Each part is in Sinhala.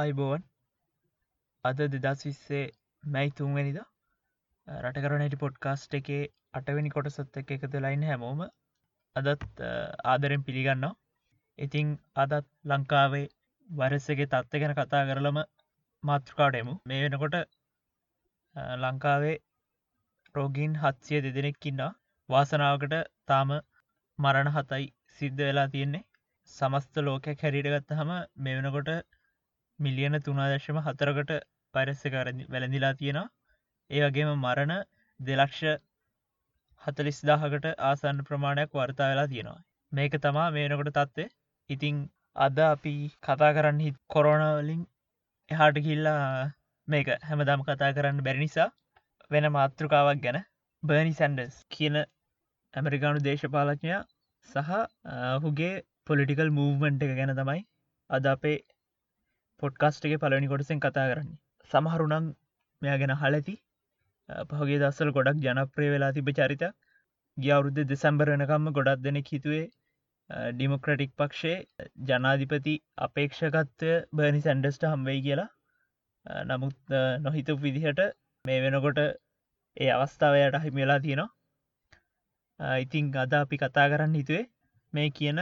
අයිබෝවන් අද දෙදස් විස්සේ මැයි තුන්වැනිද? රට කරනට පොඩ්කාස්ට් එකේ අටවැනි කොටසත් එක එකතු ලයින් හැමෝම අදත් ආදරෙන් පිළිගන්න ඉතිං අදත් ලංකාවේ වරස්සගේ තත්ත ගැන කතා කරලම මාතෘකාඩෙමු මේ වෙනකොට ලංකාවේ රෝගීන් හත්සිය දෙදෙනෙක්කින්න වාසනාවකට තාම මරණ හතයි සිද්ධ වෙලා තියෙන්නේ. සමස්ත ලෝකයක් හැරිට ගත්තහම මේ වෙනකොට මිලියන තුනාදශම හතරකට පරස්ස කර වැළඳිලා තියෙනවා. ඒ වගේම මරණ දෙලක්ෂ හතලිස් දාහකට ආසන්න ප්‍රමාණයක් වර්තා වෙලා තියෙනවා. මේක තමා මේනකොට තත්ත්ේ ඉතිං අද අපි කතා කරන්න හිත් කොරෝනවලින් එහාට කිල්ලා මේක හැමදාම කතා කරන්න බැරි නිසා වෙන මාතෘකාවක් ගැන බර්නි සැන්ඩස් කියන ඇමරිකානු දේශපාලඥයා සහ හුගේ පොලිටිකල් මූවමන්ට් එක ගැන තමයි අද අපේ පොඩ්කාස්ටගේ පලනි කොටසෙන් කතා කරන්නේ. සමහරුනම් මෙයා ගැන හලති පහගේ දස්සල ගොඩක් ජනප්‍රය වෙලා තිබ චරිත ගියවුරුද්ධ දෙසැම්බර වෙනකම්ම ගොඩක් දෙනෙක් හිතුවේ ඩිමොක්‍රටික් පක්ෂේ ජනාධිපති අපේක්ෂකත්වය බර්නි සැන්ඩස්ට හම්වෙයි කියලා. නමුත් නොහිත විදිහට මේ වෙනකොට ඒ අවස්ථාවයට හිමිලා තියෙනවා. ඉතිං අද අපි කතා කරන්න හිතුවේ මේ කියන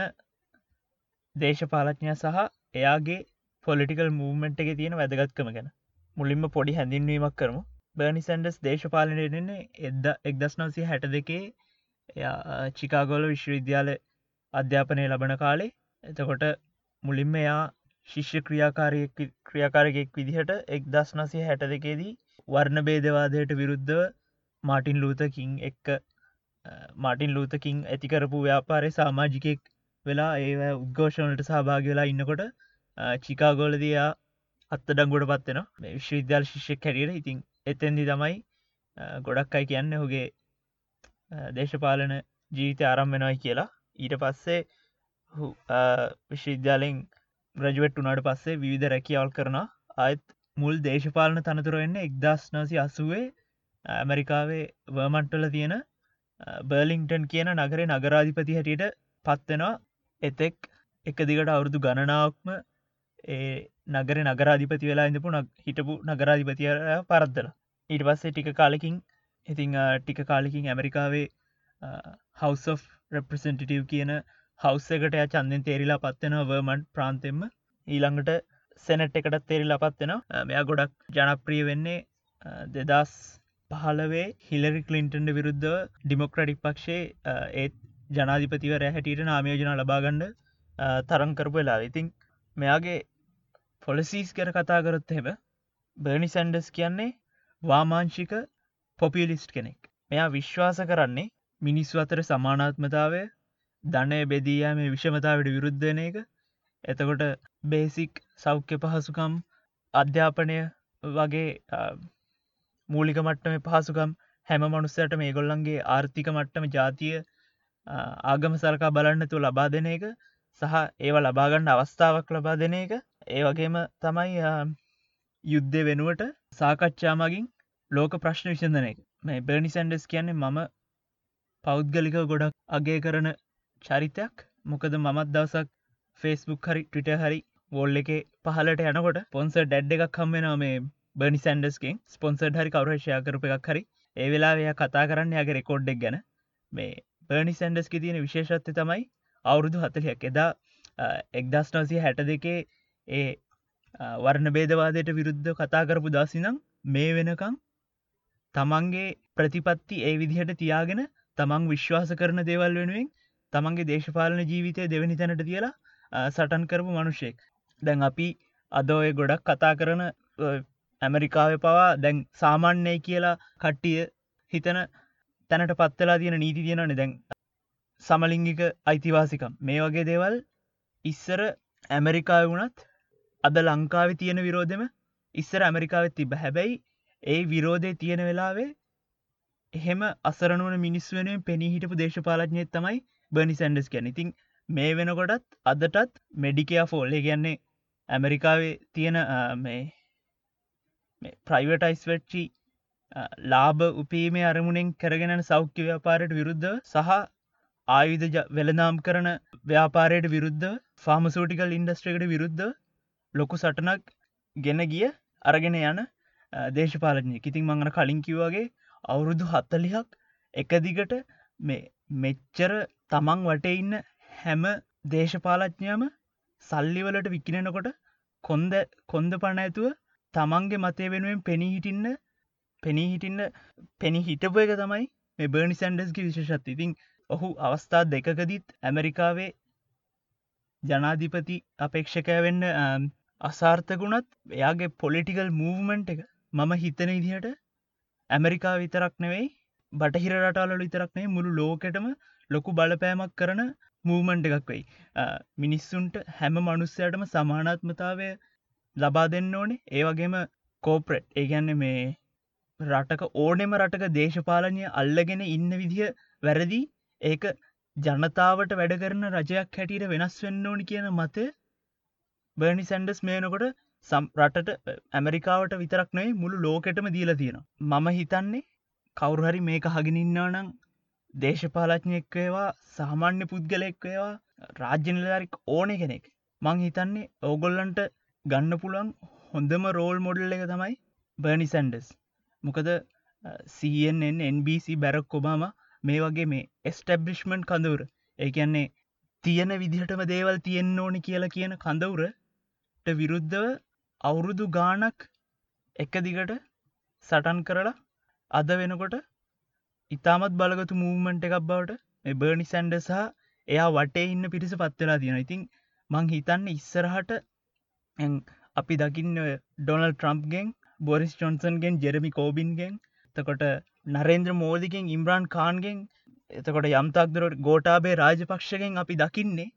දේශපාලඥය සහ එයාගේ පොලිටිකල් මූමෙන්ට් එක තියෙන වැදගත්කම ගැන. මුලින්ම පොඩි හැඳින්වීමක් කරමු. බර්නි සැන්ඩස් දේශපාලනයන්නේ එද එක්දස් නවසි හැට දෙකේ චිකාගොල විශ්වවිද්‍යාල අධ්‍යාපනය ලබන කාලේ. එතකොට මුලින්ම එයා ශිෂ්‍ය ක්‍රියාකාරය ක්‍රියාකාරගෙක් විදිහට එක් දස් නසය හැට දෙකේදී වර්ණ බේදවාදයට විරුද්ධව මාටින් ලූතකින් එක්ක මාටින් ලූතකින් ඇතිකරපු ව්‍යාපාරය සාමාජිකෙක් වෙලා ඒ උද්ඝෝෂණට සහභාග වෙලා ඉන්නකොට චිකාගෝලදයා අත්තඩංගොඩ පත්වෙන විශ්වවිද්‍යාල ශිෂ්‍යක් හැරියට ඉතින් එතැන්දි තමයි ගොඩක් අයි කියන්න හුගේ දේශපාලන ජීවිත ආරම් වෙනයි කියලා. ඊට පස්සේ විශ්වවිද්‍යාලෙන් ග්‍රජුවට් උනාට පස්සේ විවිධ රැකියවල් කරන අයත් මුල් දේශපාලන තනතුරුවෙන්න එක්දස් නසි අසුවේ ඇමරිකාවේ වර්මන්ටල තියෙන බර්ලිංටන් කියන නගරේ නගරාධිපති හැටියට පත්වෙනවා එතෙක් එක දිගට අවුරුදු ගණනාවක්ම ඒ නගර නගරාධිපති වෙලා ඉඳපු හිටපු නගරාධිපතිය පරද්දල. ඊට පස්සේ ටික කාලෙකින් ඉතිං ටික කාලෙකින් ඇමරිකාවේ හවස් of රප්‍රසෙන්ටිටව් කියන හවස් එකට ය චන්දෙන් තේරිලා පත්වෙන වර්මන්් ප්‍රාන්තෙම ඊළඟට සැනට් එකටත් තේරිලා පත්වෙන මෙයා ගොඩක් ජනප්‍රිය වෙන්නේ දෙදස් පහලවේ හිලරි කලින්ටන්ඩ විරුද්ධ ඩිමොක්‍රටික් පක්ෂේ ඒත් ජනාධිපතිවර හැටියට නාමයෝජන ලබාගණ්ඩ තරංකරපු වෙලා ඉතිං මෙයාගේ පොලසිස් කර කතා කරොත් හෙම බර්නි සැන්ඩස් කියන්නේ වාමාංශික පොපියලිස්ට් කෙනෙක්. මෙයා විශ්වාස කරන්නේ මිනිස්සු අතර සමානාත්මතාවය ධනය බෙදීයම විෂමතාවට විරුද්ධන එක. එතකොට බේසික් සෞඛ්‍ය පහසුකම් අධ්‍යාපනය වගේ මූලික මට්ටම පහසුකම් හැම මනුස්සයට මේ ගොල්ලන්ගේ ආර්ථික මට්ටම ජාතිය ආගම සලකා බලන්න තු ලබා දෙන එක සහ ඒව ලබාගන්න අවස්ථාවක් ලබා දෙන එක ඒ වගේම තමයි යුද්ධ වෙනුවට සාකච්ඡා මගින් ලෝක ප්‍රශ්න විසඳන එක. මේ බර්නි සැන්ඩස් කියන්නේ මම පෞද්ගලික ගොඩක් අගේ කරන චරිතයක්. මොකද මමත් දවසක් ෆෙස්බුක් හරි ටිට හරි වෝල් එක පහලට යනකොට පොන්ස ඩැඩ් එකක් කම්වෙන මේ බර්නි සැන්ඩස්කින් ස්පොන්සඩ් හරි කවරශය කරප එකක් හරි. ඒ වෙලා එය කතා කරන්න යගේ රෙකෝඩ්ඩක් ගැන. මේ බර්නි සැන්ඩස්කි තියෙන විශේෂත්ය තමයි අවුරුදු හතලයක් එදා එක්දස් නවසය හැට දෙකේ ඒ වර්ණ බේදවාදයට විරුද්ධ කතා කරපු දසිනම් මේ වෙනකං තමන්ගේ ප්‍රතිපත්ති ඒ විදිහට තියාගෙන තමන් විශ්වාස කරන දේවල් වෙනුවෙන් තමන්ගේ දේශපාලන ජීවිතය දෙවැනි තැනට තියලා සටන් කරපු මනුෂ්‍යෙක්. දැන් අපි අදෝය ගොඩක් කතා කරන ඇමරිකාව පවා දැන් සාමාන්‍යය කියලා කට්ටිය හිතන තැනට පත්වෙලා තියෙන නීති තියෙනන දැන් සමලිංගික අයිතිවාසිකම්. මේ වගේ දේවල් ඉස්සර ඇමරිකාව වුණත් අද ලංකාව තියෙන විරෝධම ඉස්සර ඇමරිකාවත් තිබ හැබැයි ඒ විරෝධය තියෙන වෙලාවේ එහෙම අසරනුවන මිනිස් වෙනුවෙන් පෙනී හිටපු දේශපාලඥයත් තමයි බනි සැන්ඩස් කැන ඉතින් මේ වෙනකොටත් අදටත් මෙඩිකයා ෆෝල්ල කියන්නේ ඇමරිකාවේ තියෙන මේ ප්‍රයිවටයිස් වෙච්චි ලාභ උපීමේ අරමුණෙන් කරගෙන සෞඛ්‍ය ව්‍යාපාරයට විරුද්ධ සහ ආයුධ වෙළනාම් කරන ව්‍යාපාරයට විරුද්ධ ෆාමසෝටිකල් ඉන්ඩස්ට්‍රේකට විරුද්ධ ලොකු සටනක් ගෙන ගිය අරගෙන යන දේශපාලනය ඉතින් මංගන කලින් කිව්වගේ අවුරුදු හත්තලිහක් එක දිගට මෙච්චර තමන් වටේ ඉන්න හැම දේශපාලඥාම සල්ලිවලට විකිනෙනකොට කොන්ද කොන්ද පණ ඇතුව තමන්ගේ මතය වෙනුවෙන් පෙනී හිටින්න පෙනී හිටින්න පෙනි හිටපු එක තමයි මේ බර්නි සැන්ඩස්ගේ විශෂත් ඉතින් ඔහු අවස්ථා දෙකකදීත් ඇමරිකාවේ ජනාධිපති අපේක්ෂකය වෙන්න අසාර්ථකුණත් එයාගේ පොලිටිකල් මූවමන්ට් එක මම හිතන ඉදිහට ඇමරිකා විතරක් නෙවෙයි බටහිර රටාල විතරක්නේ මුළු ලෝකෙටම ලොකු බලපෑමක් කරන මූමන්ට් එකක් වෙයි. මිනිස්සුන්ට හැම මනුස්සයටම සමානාත්මතාවය ලබා දෙන්න ඕනේ. ඒ වගේම කෝප්‍රට් ඒගැන්න මේ රටක ඕනෙම රටක දේශපාලනය අල්ලගෙන ඉන්න විදිහ වැරදි. ඒක ජනතාවට වැඩ කරන රජයක් හැටියට වෙනස් වෙන්න ඕනි කියන මතය බර්නි සැන්ඩස් මේනකොට සම් රටට ඇමරිකාවට විතරක් නෙයි මුළු ලෝකෙටම දීලා තියෙනවා. මම හිතන්නේ කවුරුහරි මේක හගෙනන්නා නං දේශපාලඥයෙක්වේවා සාමාන්‍ය පුද්ගලෙක්වේවා රාජ්‍යනිලධරික් ඕන කෙනෙක්. මං හිතන්නේ ඕගොල්ලන්ට ගන්න පුළුවන් හොඳම රෝල් මොඩල් එක තමයි බර්නි සැන්ඩස් මොකද CNN NBC බැරක් ඔබාම මේ වගේ මේ එස්ටබ්ලිශ්මන්් කඳවුර. ඒකන්නේ තියෙන විදිහටම දේවල් තියෙන්න්න ඕනි කියලා කියන කඳවුරට විරුද්ධව අවුරුදු ගානක් එක දිගට සටන් කරලා අද වෙනකොට ඉතාමත් බලගතු මූමන්ට් එකක් බවට මේ බර්නි සැන්ඩ සහ එයා වටේ ඉන්න පිරිස පත්වෙලා තියෙන ඉතින් මං හිතන්න ඉස්සරහට අපි දකින්න ඩොනල් ට්‍රම්ප්ගෙන් බොරිස් චොන්සන්ගෙන් ජෙරමි කෝබින්ගෙන් තකොට නරේන්ද්‍ර මෝදිකින් ඉම්රාන් කාන්ගෙන් එතකොට යම්තක්දරට ගෝටාබේ රාජපක්ෂගෙන් අපි දකින්නේ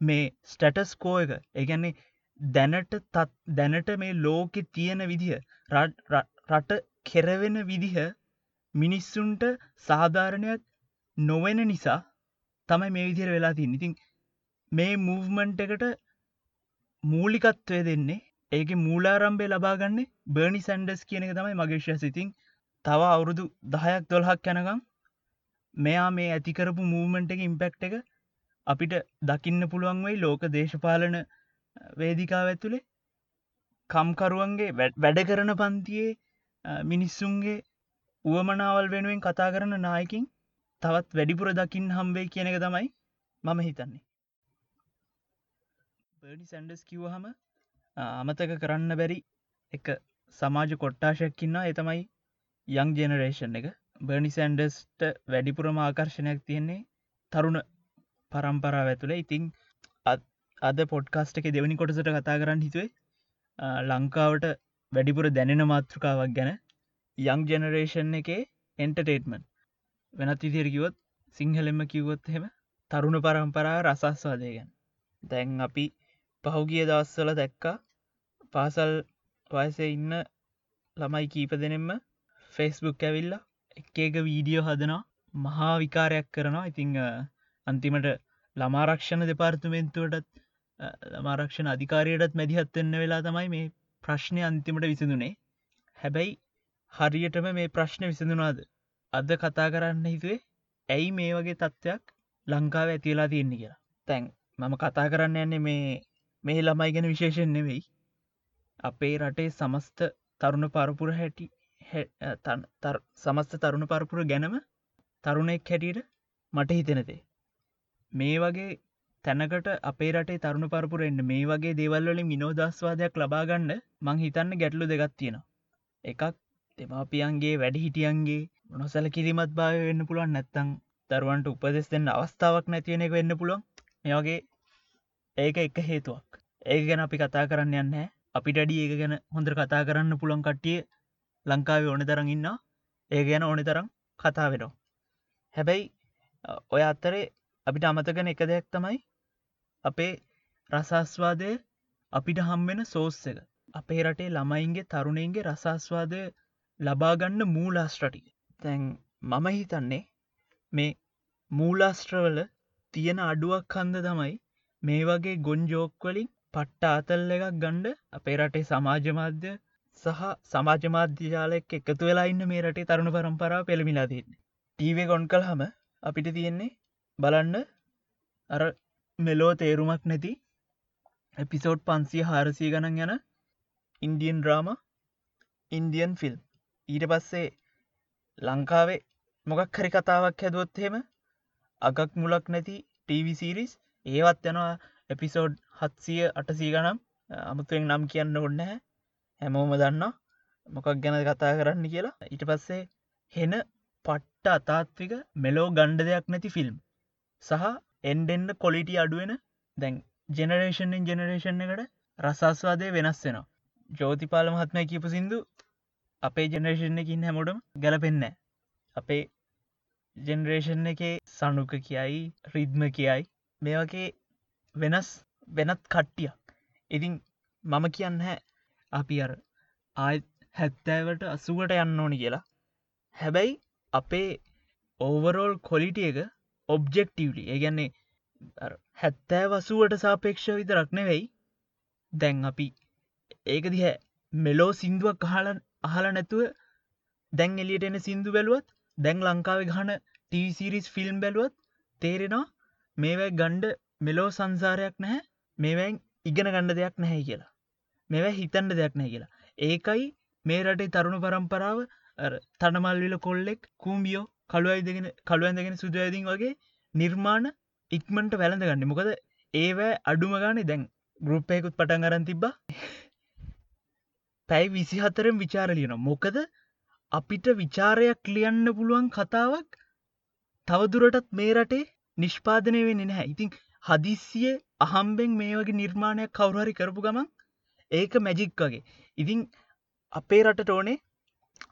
මේ ස්ටටස් කෝ එක. ඒගැන්නේ දැනට තත් දැනට මේ ලෝකෙ තියෙන විදිහ රට කෙරවෙන විදිහ මිනිස්සුන්ට සාධාරණයක් නොවෙන නිසා තමයි මේ විදිර වෙලා තින් ඉතින් මේ මූවමන්ට් එකට මූලිකත්වය දෙන්නේ ඒක මූලාරම්භය ලබාගන්නේ බර්නි සැන්ඩස් කියන එක තමයි මගේශය සිතින් තව අවුරුදු දහයක් දොල්හක් යැනකම් මෙයා මේ ඇතිකරපු මූමන්ට එක ඉම්පෙක්ට එක අපිට දකින්න පුළුවන් වෙයි ලෝක දේශපාලන වේදිකාව ඇතුළේ කම්කරුවන්ගේ වැඩ කරන පන්තියේ මිනිස්සුන්ගේ උවමනාවල් වෙනුවෙන් කතා කරන නායකින් තවත් වැඩිපුර දකිින් හම්බේ කියන එක තමයි මම හිතන්නේ. බඩි සැන්ඩස් කිව්වහම අමතක කරන්න බැරි එක සමාජ කොට්ටාශයක්කින්නා එතමයි යං ජෙනරේෂන් එක. බර්නි සැන්ඩස්ට වැඩිපුරම ආකර්ශණයක් තියෙන්නේ තරුණ පරම්පරාව ඇතුළේ ඉතිං අද පොඩ්කාස්ට එක දෙවනි කොටසට කතා කරන්න හිතුවේ ලංකාවට වැඩිපුර දැනෙන මාතෘකාවක් ගැන යං ජෙනරේෂන් එකේ එන්ටටේටමන් වෙනත් විදිරකිවොත් සිංහලෙම කිව්වොත් හෙම තරුණ පරම්පරා රසස්වාදය ගැන. දැන් අපි පහුගිය දවස්සල දැක්කා පාසල් වයසේ ඉන්න ළමයි කීප දෙනෙම්ම ෆෙස්බුක් ඇවිල්ලා එක එක වීඩියෝ හදනවා මහා විකාරයක් කරනවා. ඉතිං අන්තිමට ළමාරක්ෂණ දෙපාර්තුමෙන්තුවටත් ළමාරක්ෂණ අධිකාරයටත් මැදිහත්වෙන්න වෙලා තමයි මේ ප්‍රශ්නය අන්තිමට විසිඳුනේ. හැබැයි හරියටම මේ ප්‍රශ්න විසඳුනාද අද කතා කරන්න හිතුවේ ඇයි මේ වගේ තත්ත්වයක් ලංකාව ඇතිලා තියෙන්නේ කියලා. තැන් මම කතා කරන්න යන්නේ මේ මේ ළමයි ගැන විශේෂෙන් නෙවෙයි. අපේ රටේ සමස්ත තරුණ පරපුර හැටි සමස්ත තරුණ පරපුර ගැනම තරුණෙක් හැටියට මට හිතෙනතේ මේ වගේ තැනකට අපේ රටේ තරුණ පරපුරෙන්න්න මේ වගේ දේවල්වලින් මිනෝදස්වාදයක් ලබාගන්න මං හිතන්න ගැටලු දෙගත් තියෙනවා. එකක් දෙමාපියන්ගේ වැඩි හිටියන්ගේ නොසල කිරිමත් භාව වෙන්න පුළුවන් නැත්තං දරුවන්ට උපදෙස් දෙන්න අවස්ථාවක් නැතියෙන එක වෙන්න පුළුවන්. මේගේ ඒක එක හේතුවක්. ඒක ගැන අපි කතා කරන්න යන්න අපිට අඩි ඒක ගැන හොඳර කතා කරන්න පුළොන් කට්ටිය ලංකාව ඕන තරන් ඉන්න ඒ ගැන ඕනෙ තරම් කතා වෙනවා. හැබැයි ඔය අත්තරේ අපිට අමතකන එක දෙයක් තමයි අපේ රසස්වාදය අපිට හම්වෙන සෝස් එක. අපේ රටේ ළමයින්ගේ තරුණයන්ගේ රසස්වාදය ලබාගන්න මූලාස්ට්‍රටි තැන් මම හිතන්නේ මේ මූලාස්ට්‍රවල තියෙන අඩුවක් කන්ද තමයි මේ වගේ ගොන්ජෝක්වලින් පට්ට අතල් එකක් ගණ්ඩ අපේ රටේ සමාජ මාධ්‍ය සහ සමාජ මාධ්‍යජාලයක් එකතු වෙලා ඉන්න මේ රටේ තරුණ පරම්පරාව පෙළමිලා තින්නේ ටීවේ ගොන් කල් හම අපිට තියෙන්නේ බලන්න. අර මෙලෝ තේරුමක් නැති එපිසෝඩ් පන්සිය හාරසී ගණන් යන ඉන්දියන් ඩ්‍රාම ඉන්දියන් ෆිල්ම් ඊට පස්සේ ලංකාවේ මොකක් හරි කතාවක් හැදුවොත්හෙම අගක් මුලක් නැති ටීවිසිරිස් ඒවත් යනවා එපිසෝඩ් හත්සිය අටසී ගනම් අමුතුවෙන් නම් කියන්න ඔන්න හැමෝම දන්න මොකක් ගැන කතා කරන්න කියලා. ඊට පස්සේ හෙන පට්ට අතාත්වික මෙලෝ ගණ්ඩ දෙයක් නැති ෆිල්ම් සහ එන්ඩෙන්ඩ කොලිටි අඩුවෙන දැන් ජෙනරේෂන්ෙන් ජෙනරේෂන් එකට රසස්වාදය වෙනස් වෙනවා. ජෝතිපාල මහත්මය කියපු සිින්දු අපේ ජෙනරේෂන් එකින් හැමෝටම ගැලපෙන්න අපේ ජෙනරේෂන් එකේ සනුක කියයි රිද්ම කියයි මේ වගේ වෙනස් වෙනත් කට්ටියක්. ඉතින් මම කියන්න හැ අපි අර ආය හැත්තෑවට අසුවට යන්න ඕනි කියලා. හැබැයි අපේ ඕවරෝල් කොලිටිය එක ඔබ්ජෙක්ටවලි ඒගැන්නේ හැත්තෑ වසුවට සාපේක්ෂ විතරක් නෙවෙයි. දැන් අපි ඒක දිහැ මෙලෝ සිින්දුවක් අහල අහල නැතුව දැන් එලියට එන සිින්දු බැලුවත් දැන් ලංකාව ගහන ටීසිරිස් ෆිල්ම් බැලුවත් තේරෙනවා මේවැ ගණ්ඩ මෙලෝ සංසාරයක් නැහැ මේවැන් ඉගෙන ගණ්ඩ දෙයක් නැහැ කියලා. මෙවැ හිතන්ඩ දෙයක් නැහැ කියලා. ඒකයි මේ රටේ තරුණ පරම්පරාව තනමල්විල කොල්ලෙක් කූම්බියෝ කළුවයිදගෙන කළුවන්දගෙන සුදුවඇදින් වගේ නිර්මාණ ඉක්මට වැළඳ ගන්න මොකද ඒවෑ අඩුම ගානේ දැන් ගරුප්පයකුත් පටන් අරන් තිබ්බා. පැයි විසි හතරෙන් විචාරලියන මොකද අපිට විචාරයක් ලියන්න පුළුවන් කතාවක් තවදුරටත් මේ රටේ නිෂ්පාදනය වෙන්න නැහැ. ඉතින් හදිස්සිය අහම්බෙන් මේ වගේ නිර්මාණයක් කවුරහරි කරපු ගමන් ඒක මැජික් වගේ. ඉතින් අපේ රටට ඕනේ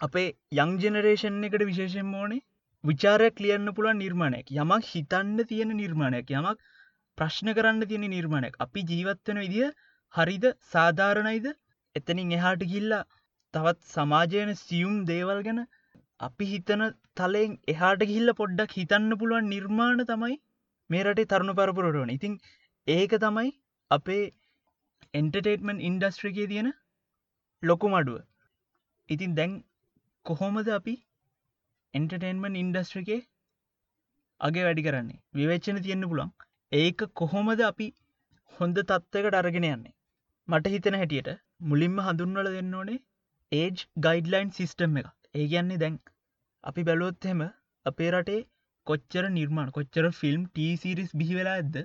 අපේ යං ජෙනරේෂන් එකට විශේෂෙන් ඕනේ විචාරයක් ලියන්න පුළුවන් නිර්මාණයක්. යමක් හිතන්න තියෙන නිර්මාණයක් යමක් ප්‍රශ්න කරන්න තියෙන නිර්මාණයක්. අපි ජීවත්වන විදිහ හරිද සාධාරණයිද? එතනින් එහාට ගිල්ලා තවත් සමාජයන සියුම් දේවල් ගැන අපි හිතන තලයෙන් එහාට ගිල්ල පොඩ්ඩක් හිතන්න පුළුවන් නිර්මාණ තමයි මේ රටේ තරුණ පරපුරටවන ඉතින් ඒක තමයි අපේ එන්ටර්ටේටමන් ඉන්ඩස්ට්‍රිකේ තියෙන ලොකු මඩුව ඉතින් දැන් කොහොමද අපි එන්ටර්ටේන්මන් ඉන්ඩස්ට්‍රිකේ අගේ වැඩි කරන්නේ. විවේච්චන තියෙන්න්න පුළන් ඒක කොහොමද අපි හොඳ තත්ත්වකට අරගෙන යන්නේ? මට හිතන හැටියට මුලින්ම හඳුන්වල දෙන්න ඕනේ ඒජ් ගයිඩ්ලයින් සිිස්ටම් එක ඒ කියන්නේ දැන් අපි බැලොත් හෙම අපේ රටේ කොච්චර නිර්මාණ කොච්චර ෆිල්ම් ටීසිරිස් බිහි වෙලා ඇද්ද?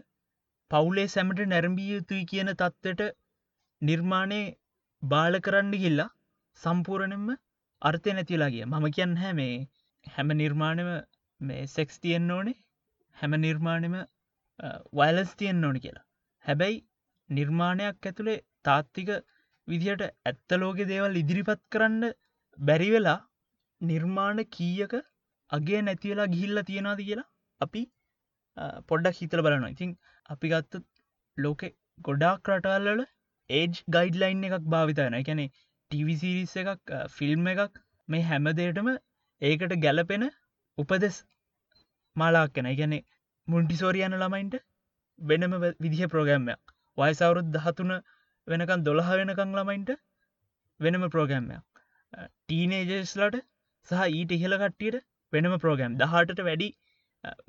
පවුලේ සැමට නැරඹිය යුතුයි කියන තත්වට නිර්මාණය බාල කරන්න ගිල්ලා සම්පූරණෙන්ම අර්ථය නැතිලා ගිය. මම කියන්න හැ මේ හැම නිර්මාණයම මේ සෙක්ස් තියෙන් ඕනේ. හැම නිර්මාණයම වයිලස් තියෙන් ඕන කියලා. හැබැයි නිර්මාණයක් ඇතුළේ තාත්තික විදිහට ඇත්තලෝක දේවල් ඉදිරිපත් කරන්න බැරිවෙලා නිර්මාණ කීයක අගේ නැතිවෙලා ගිහිල්ල තියෙනවාද කියලා අපි පොඩ්ඩක් හිතල බලන ඉතින් අපි ගත්ත ලෝකෙ ගොඩාක් රටල්ලල ඒජ් ගයිඩ්ලයින් එකක් භාවිතයන එකැනෙ ටවිසිරිස් එකක් ෆිල්ම් එකක් මේ හැමදේටම ඒකට ගැලපෙන උපදෙස් මාලාක් කෙන ගැනෙ මුන්ටිසෝරියන ළමයින්ට වෙනම විදිහ ප්‍රෝග්‍රම්මයක් වයිසවරුත් දහතුන වෙනකන් දොළහ වෙනකං ළමයින්ට වෙනම ප්‍රෝගෑම්මයක් ටීනේජස්ලට සහ ඊට ඉහළ කට්ටියට වෙනම ප්‍රෝගෑම් දහටට වැඩි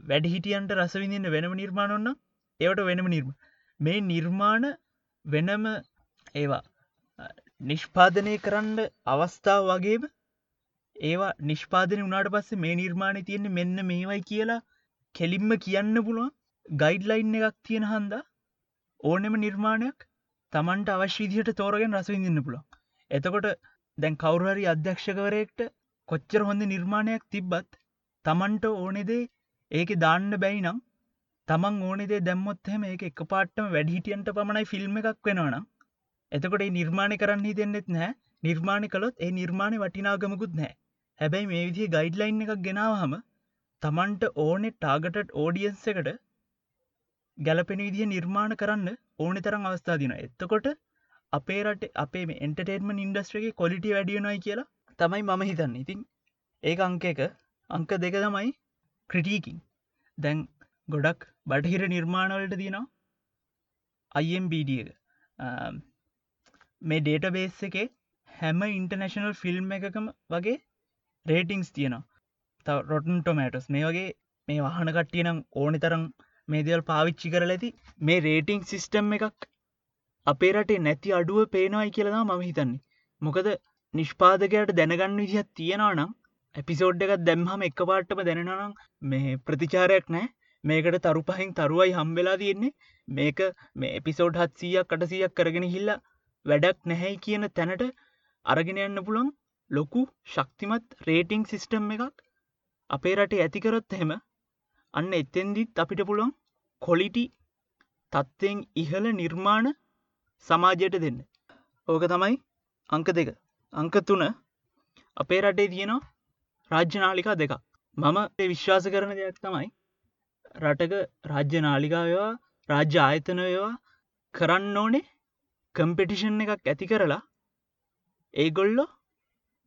වැඩ හිටියන්ට රසවිඳන්න වෙනම නිර්මාණ ඔන්න ඒවට වෙනම නිර්ම මේ නිර්මාණ වෙනම ඒවා නිෂ්පාදනය කරන්න අවස්ථාව වගේම ඒවා නිෂ්පාදන වනාට පස්සේ මේ නිර්මාණය තියෙන්නේ මෙන්න මේවයි කියලා කෙලින්ම කියන්න පුළුවන්. ගයිඩ්ලයින් එකක් තියෙන හන්දා ඕනෙම නිර්මාණයක් තමන්ට අවශ්‍යීදියට තෝරගෙන් රසවිඳන්න පුළන් එතකොට දැන් කවුරහරි අධ්‍යක්ෂකවරයෙක්ට කොච්චර හොඳ නිර්මාණයක් තිබ්බත් තමන්ට ඕනෙදේ ඒක දාන්න බැයිනම් තමන් ඕනෙදේ දැම්මොත්හෙම ඒක එක පාට්ටම වැඩිහිටියන්ට පමණයි ෆිල්ම් එකක් වෙනවනම් එතකොට නිර්මාණය කරන්න හිතෙන්නෙත් නෑ නිර්මාණය කළොත් ඒ නිර්මාණය වටිනාගමකුත් නෑ හැබැයි මේ විදිහ ගයිඩ්ලයින් එකක් ගෙනාවහම තමන්ට ඕනෙ ටාගටට ඕඩියන්ස එකට ගැලපෙන විදිහ නිර්මාණ කරන්න ඕනෙ තරම් අවස්ථා දින එත්තකොට අපේ රට අපේ එන්ටර්ටේන්ම ඉන්ඩස්ට්‍රගේ කොලිටි වැඩියනොයි කියලා තමයි මම හිතන්න. ඉතින් ඒ අංක එක. අංක දෙක තමයි ක්‍රටීකින් දැන් ගොඩක් බටහිර නිර්මාණවලට තියෙනවා අයිම්බඩ එක. මේ ඩේට බේස් එකේ හැම ඉන්ටර්නශනල් ෆිල්ම් එකකම වගේ රේටිංස් තියෙනවා. තව රොටන් ටොමෑටස් මේ වගේ මේ වහන කට්ටියනම් ඕනි තරම් මේ දෙවල් පාවිච්චි කරල ඇති. මේ රේටිං සිිස්ටම් එකක් අපේ රටේ නැති අඩුව පේනවයි කියලදා මම හිතන්නේ. මොකද නිෂ්පාදකයට දැනගන්න විදිහත් තියෙනවා නම් ඇපිසෝඩ් එකත් දැම්හම එක පාට්ටම දැනෙනනම් මේ ප්‍රතිචාරයක් නෑ මේකට තරු පහින් තරුවයි හම්වෙලා තියෙන්නේ. මේක මේ එපිසෝඩ් හත්සීයක් කටසියක් කරගෙන හිල්ලා වැඩක් නැහැයි කියන තැනට අරගෙන යන්න පුළන් ලොකු ශක්තිමත් රේටිං සිිස්ටම් එකක් අපේ රටේ ඇතිකරොත් එහෙම අන්න එත්තෙන්දිත් අපිට පුළුවන් කොලිටි තත්ත්වයෙන් ඉහළ නිර්මාණ සමාජයට දෙන්න. ඕක තමයි අංක දෙක. අංක තුන අපේ රටේ තියෙනවා රාජ්‍යනාලිකා දෙක මම විශ්වාස කරන දෙයක් තමයි රටක රාජ්‍ය නාලිකාවවා රාජ්‍ය ආයතනයවා කරන්න ඕනේ කම්පෙටිෂන් එකක් ඇති කරලා ඒගොල්ලො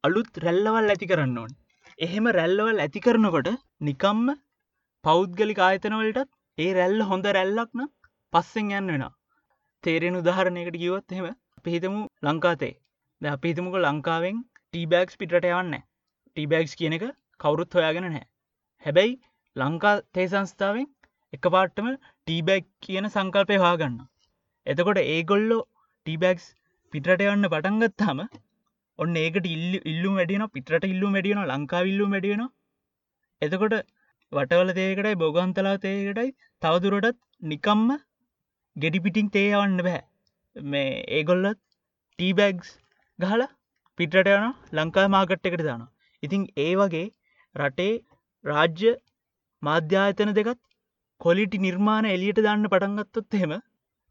අලුත් රැල්ලවල් ඇති කරන්න ඕන්. එහෙම රැල්ලවල් ඇති කරනකොට නිකම්ම පෞද්ගලි ආයතනවලටත් ඒ රැල්ල හොඳ රැල්ලක්න පස්සෙන් යන්න වෙන තේරෙන උදාහරණයකට කිවත් එහෙම පිහිතමු ලංකාතේ ද අපිහිතමුක ලංකාවෙන් ටීබෑක්ස් පිටට යවන්න ටීබෑක්ස් කියන එක කවුරුත් හොයාගෙන නෑ හැබැයි ලංකා තේ සංස්ථාවෙන් එක පාට්ටම ටීබැක් කියන සංකල්පය හාගන්න එතකොට ඒගොල්ලෝ ටීබැක්ස් පිටට යන්න පටන්ගත්තාම ඔන්න ඒකට ඉල්ල ඉල්ලු වැඩියන පිටට ඉල්ලු වැඩියන ලංකාවිල්ලු වැඩියන එතකොට වටවල තේකටයි බොගන්තලා තේකටයි තවදුරටත් නිකම්ම ගෙඩි පිටිං තේයවන්න බෑ. මේ ඒගොල්ලත් ටීබැග්ස් ගහල පිටට යන ලංකා මාකට් එකට දාන ඉතින් ඒ වගේ රටේ රාජ්‍ය මාධ්‍යායතන දෙකත් කොලිටි නිර්මාණ එලියට දාන්න පටන්ගත්තොත් එහෙම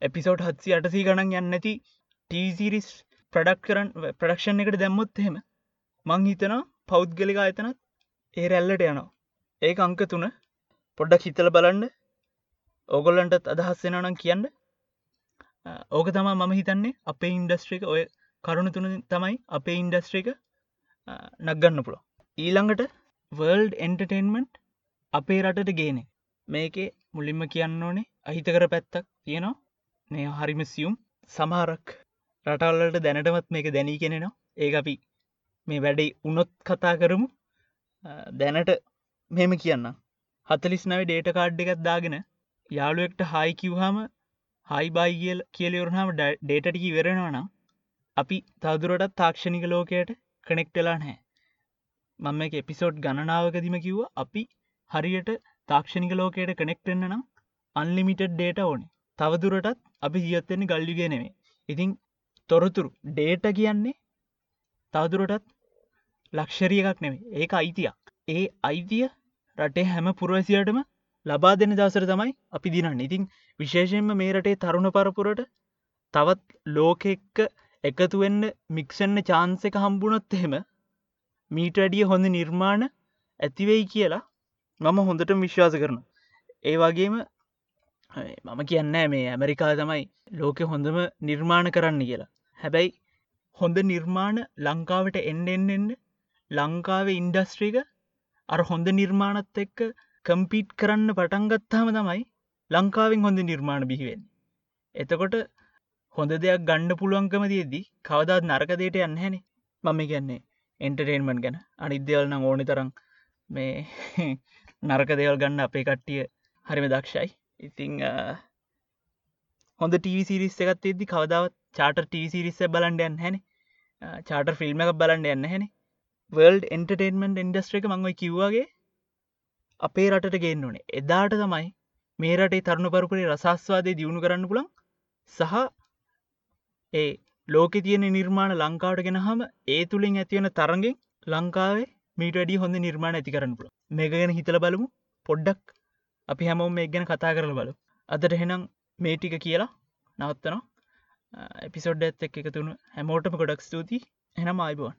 එපිසෝට් හත්සි අටසී ගණන් යන්නඇති ටීසිරිස් ප්‍රඩක් කරන්න ප්‍රඩක්ෂන් එකට දැම්මොත් එහෙම මං හිතන පෞද්ගලික අයතනත් ඒ රැල්ලට යනවා. ඒ අංක තුන. පොඩ්ඩක් හිතල බලන්න. ඕගොල්ලන්ටත් අදහස්සෙනනම් කියන්න. ඕක තමා මම හිතන්නේ අපේ ඉන්ඩස්ට්‍රික ඔය කරුණු තුන තමයි අපේ ඉන්ඩස්ට්‍රික නක්ගන්න පුළො ඊළඟට වර්ල්ඩ් එන්ටර්ටේන්මන්ට් අපේ රටට ගේනෙ මේකේ මුලින්ම කියන්න ඕනේ අහිතකර පැත්තක් තියෙනවා. මේ හරිම සියුම් සමහරක් රටල්ලට දැනටමත් මේක දැනී කෙනෙනවා. ඒ අපි මේ වැඩේ උනොත් කතා කරමු. දැනට මෙම කියන්න හතලිස් නව ඩේට කාඩ් එකත් දාගෙන යාළුවෙක්ට හයි කිව්හම හයි බයිගල් කියලවරහම ඩේටටිකි වෙරෙනවනම් අපි තදුරටත් තාක්ෂණික ලෝකයට කනෙක්ටලා නැහැ. මම එක එපිසෝඩ් ගණනාවකදිම කිව්ව. අපි හරියට තාක්ෂණික ලෝකයට කනෙක්ටෙන්න්න නම් අන්ලිමිටඩ් ඩේට ඕනේ. තවදුරටත් අපි ජීවත්තෙන්නේ ගල්ලිගේ නෙවේ ඉතිං තොරතුරු ඩේට කියන්නේ තවදුරටත් ලක්ෂරිය එකක් නෙවේ ඒක අයිතියක්. ඒ අයිතිය රටේ හැම පුරවසියටම ලබා දෙන දවසර තමයි අපි දිනන්න. ඉතිං විශේෂයෙන්ම මේ රටේ තරුණ පරපුරට තවත් ලෝක එක්ක එකතුවෙන්න මික්සන්න චාන්ස එක හම්බුණොත් එහෙම මීට අඩිය හොඳ නිර්මාණ ඇතිවෙයි කියලා මම හොඳට විශ්වාස කරන ඒ වගේම මම කියන්න මේ ඇමරිකා තමයි ලෝකෙ හොඳම නිර්මාණ කරන්න කියලා. හැබැයි හොඳ නිර්මාණ ලංකාවට එන්ඩෙන්ෙන්න්න ලංකාව ඉන්ඩස්ට්‍රීක අර හොඳ නිර්මාණත් එක්ක කම්පීට් කරන්න පටන්ගත්තාම තමයි ලංකාවෙන් හොඳ නිර්මාණ බිහිවෙන් එතකොට හොඳ දෙයක් ගණ්ඩ පුළුවන්කම තියදී කවදාත් නරකදයට යන්න හැනෙ මම කියන්නේ එන්ටරේන්මන් ගැන. අනිද්‍යවල්න ඕනි තරම් මේ නරක දෙවල් ගන්න අපේ කට්ටිය හරිම දක්ෂයි. ඉතිං හොඳ ටීසිරිස් එකත් එෙදදි කවදාවත් චාට ටීසිරිස්ස බලන්ඩයන් හැන. චාට ෆිල්ම් එක බලන්ඩ යන්න හැන. වර්ල්ඩ එන්ටර්ටේන්මන්ට් ඉන්ඩස්ට්‍ර එක මංව කිව්වාගේ අපේ රටට ගේන්න ඕනේ. එදාට තමයි මේ රටේ තරුණ පරපුරේ රසස්වාදය දියුණු කරන්න පුළන් සහ ඒ ලෝක තියෙන නිර්මාණ ලංකාවට ගෙනහම ඒ තුළින් ඇතිවන තරගෙන් ලංකාවේ මීට වැඩි හොඳ නිර්මාණ ඇති කරන්න පුළ මේ ගැන හිතල බලමු. පොඩ්ඩක් අපි හැමෝම මේ ගැන කතා කරල බලු අදට හෙනම් මේ ටික කියලා නවත්තනවා. එපිසොඩ් ඇත් එක් එකතුුණු හැමෝටම ගොඩක් ස්තුති එනම් අයිබුවන්